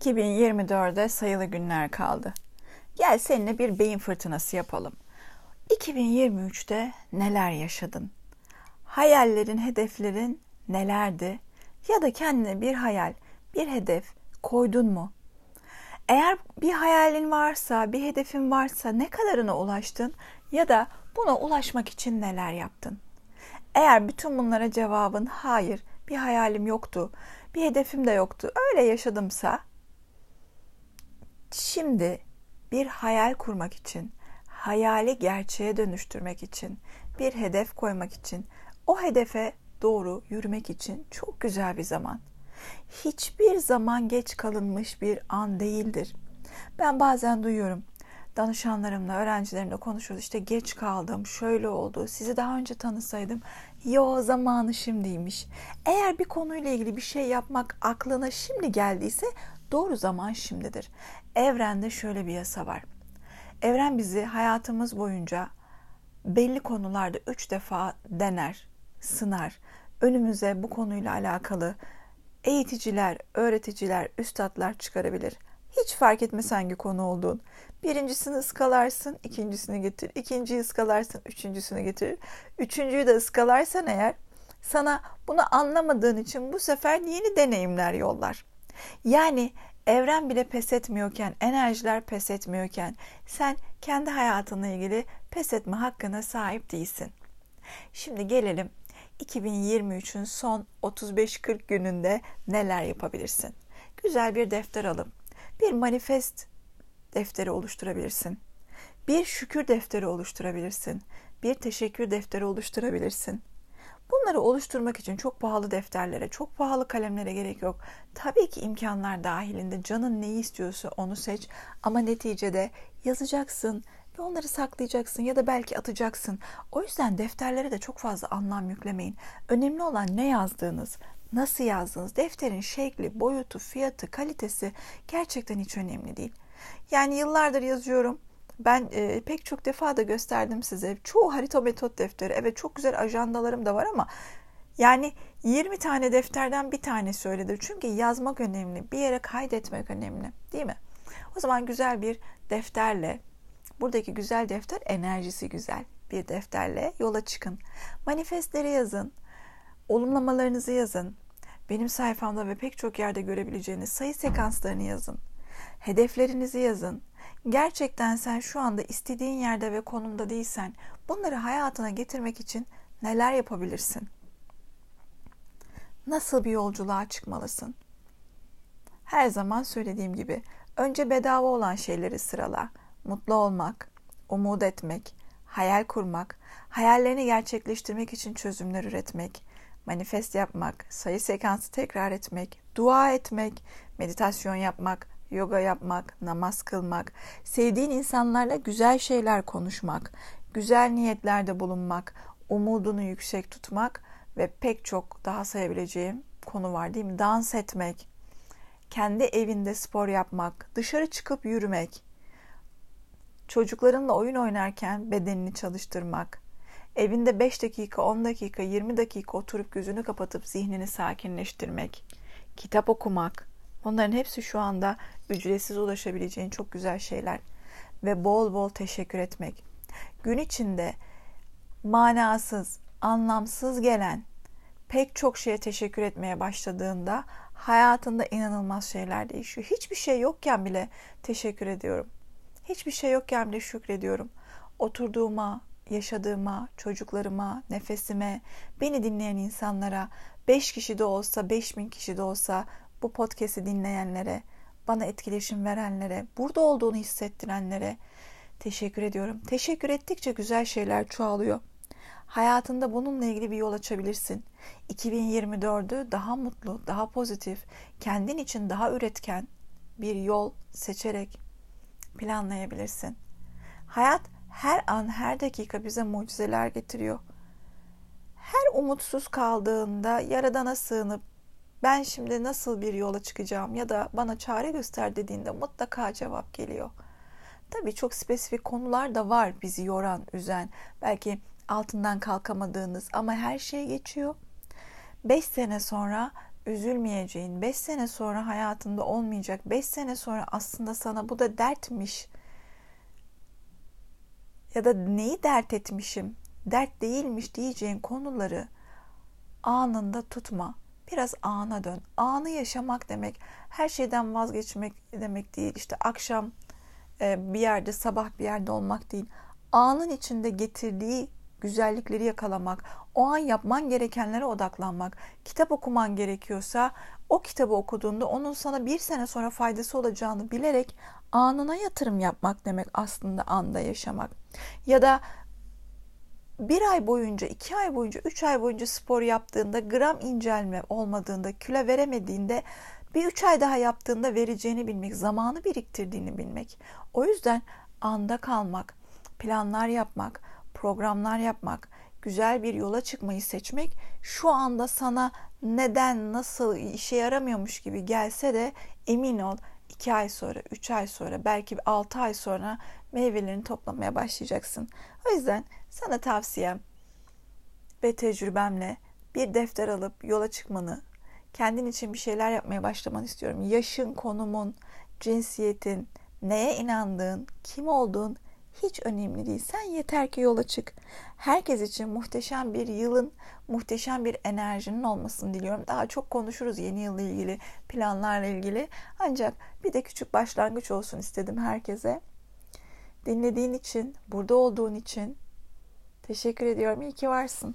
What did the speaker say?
2024'de sayılı günler kaldı. Gel seninle bir beyin fırtınası yapalım. 2023'te neler yaşadın? Hayallerin, hedeflerin nelerdi? Ya da kendine bir hayal, bir hedef koydun mu? Eğer bir hayalin varsa, bir hedefin varsa ne kadarına ulaştın ya da buna ulaşmak için neler yaptın? Eğer bütün bunlara cevabın hayır, bir hayalim yoktu, bir hedefim de yoktu, öyle yaşadımsa Şimdi bir hayal kurmak için, hayali gerçeğe dönüştürmek için, bir hedef koymak için, o hedefe doğru yürümek için çok güzel bir zaman. Hiçbir zaman geç kalınmış bir an değildir. Ben bazen duyuyorum danışanlarımla, öğrencilerimle konuşuyoruz. İşte geç kaldım, şöyle oldu, sizi daha önce tanısaydım. Yo zamanı şimdiymiş. Eğer bir konuyla ilgili bir şey yapmak aklına şimdi geldiyse doğru zaman şimdidir. Evrende şöyle bir yasa var. Evren bizi hayatımız boyunca belli konularda üç defa dener, sınar. Önümüze bu konuyla alakalı eğiticiler, öğreticiler, üstadlar çıkarabilir. Hiç fark etmez hangi konu olduğun. Birincisini ıskalarsın, ikincisini getir. İkinciyi ıskalarsın, üçüncüsünü getir. Üçüncüyü de ıskalarsan eğer sana bunu anlamadığın için bu sefer yeni deneyimler yollar. Yani evren bile pes etmiyorken, enerjiler pes etmiyorken sen kendi hayatınla ilgili pes etme hakkına sahip değilsin. Şimdi gelelim 2023'ün son 35-40 gününde neler yapabilirsin? Güzel bir defter alıp bir manifest defteri oluşturabilirsin. Bir şükür defteri oluşturabilirsin. Bir teşekkür defteri oluşturabilirsin. Bunları oluşturmak için çok pahalı defterlere, çok pahalı kalemlere gerek yok. Tabii ki imkanlar dahilinde canın neyi istiyorsa onu seç ama neticede yazacaksın ve onları saklayacaksın ya da belki atacaksın. O yüzden defterlere de çok fazla anlam yüklemeyin. Önemli olan ne yazdığınız, nasıl yazdığınız, defterin şekli, boyutu, fiyatı, kalitesi gerçekten hiç önemli değil. Yani yıllardır yazıyorum ben e, pek çok defa da gösterdim size. Çoğu harita metot defteri. Evet çok güzel ajandalarım da var ama yani 20 tane defterden bir tane söyledir. Çünkü yazmak önemli. Bir yere kaydetmek önemli. Değil mi? O zaman güzel bir defterle buradaki güzel defter enerjisi güzel bir defterle yola çıkın. Manifestleri yazın. Olumlamalarınızı yazın. Benim sayfamda ve pek çok yerde görebileceğiniz sayı sekanslarını yazın. Hedeflerinizi yazın Gerçekten sen şu anda istediğin yerde ve konumda değilsen bunları hayatına getirmek için neler yapabilirsin? Nasıl bir yolculuğa çıkmalısın? Her zaman söylediğim gibi önce bedava olan şeyleri sırala. Mutlu olmak, umut etmek, hayal kurmak, hayallerini gerçekleştirmek için çözümler üretmek, manifest yapmak, sayı sekansı tekrar etmek, dua etmek, meditasyon yapmak, yoga yapmak, namaz kılmak, sevdiğin insanlarla güzel şeyler konuşmak, güzel niyetlerde bulunmak, umudunu yüksek tutmak ve pek çok daha sayabileceğim konu var değil mi? Dans etmek, kendi evinde spor yapmak, dışarı çıkıp yürümek, çocuklarınla oyun oynarken bedenini çalıştırmak, evinde 5 dakika, 10 dakika, 20 dakika oturup gözünü kapatıp zihnini sakinleştirmek, kitap okumak, Bunların hepsi şu anda ücretsiz ulaşabileceğin çok güzel şeyler. Ve bol bol teşekkür etmek. Gün içinde manasız, anlamsız gelen pek çok şeye teşekkür etmeye başladığında hayatında inanılmaz şeyler değişiyor. Hiçbir şey yokken bile teşekkür ediyorum. Hiçbir şey yokken bile şükrediyorum. Oturduğuma, yaşadığıma, çocuklarıma, nefesime, beni dinleyen insanlara, 5 kişi de olsa, 5000 kişi de olsa bu podcast'i dinleyenlere, bana etkileşim verenlere, burada olduğunu hissettirenlere teşekkür ediyorum. Teşekkür ettikçe güzel şeyler çoğalıyor. Hayatında bununla ilgili bir yol açabilirsin. 2024'ü daha mutlu, daha pozitif, kendin için daha üretken bir yol seçerek planlayabilirsin. Hayat her an, her dakika bize mucizeler getiriyor. Her umutsuz kaldığında yaradana sığınıp ben şimdi nasıl bir yola çıkacağım ya da bana çare göster dediğinde mutlaka cevap geliyor. Tabii çok spesifik konular da var bizi yoran, üzen. Belki altından kalkamadığınız ama her şey geçiyor. 5 sene sonra üzülmeyeceğin, 5 sene sonra hayatında olmayacak, 5 sene sonra aslında sana bu da dertmiş ya da neyi dert etmişim, dert değilmiş diyeceğin konuları anında tutma. Biraz ana dön. Anı yaşamak demek her şeyden vazgeçmek demek değil. İşte akşam e, bir yerde, sabah bir yerde olmak değil. Anın içinde getirdiği güzellikleri yakalamak, o an yapman gerekenlere odaklanmak, kitap okuman gerekiyorsa o kitabı okuduğunda onun sana bir sene sonra faydası olacağını bilerek anına yatırım yapmak demek aslında anda yaşamak. Ya da bir ay boyunca, iki ay boyunca, üç ay boyunca spor yaptığında gram incelme olmadığında, kilo veremediğinde bir üç ay daha yaptığında vereceğini bilmek, zamanı biriktirdiğini bilmek. O yüzden anda kalmak, planlar yapmak, programlar yapmak, güzel bir yola çıkmayı seçmek şu anda sana neden, nasıl işe yaramıyormuş gibi gelse de emin ol 2 ay sonra, 3 ay sonra, belki 6 ay sonra meyvelerini toplamaya başlayacaksın. O yüzden sana tavsiyem ve tecrübemle bir defter alıp yola çıkmanı, kendin için bir şeyler yapmaya başlamanı istiyorum. Yaşın, konumun, cinsiyetin, neye inandığın, kim olduğun hiç önemli değil. Sen yeter ki yola çık. Herkes için muhteşem bir yılın, muhteşem bir enerjinin olmasını diliyorum. Daha çok konuşuruz yeni yılla ilgili, planlarla ilgili. Ancak bir de küçük başlangıç olsun istedim herkese. Dinlediğin için, burada olduğun için teşekkür ediyorum. İyi ki varsın.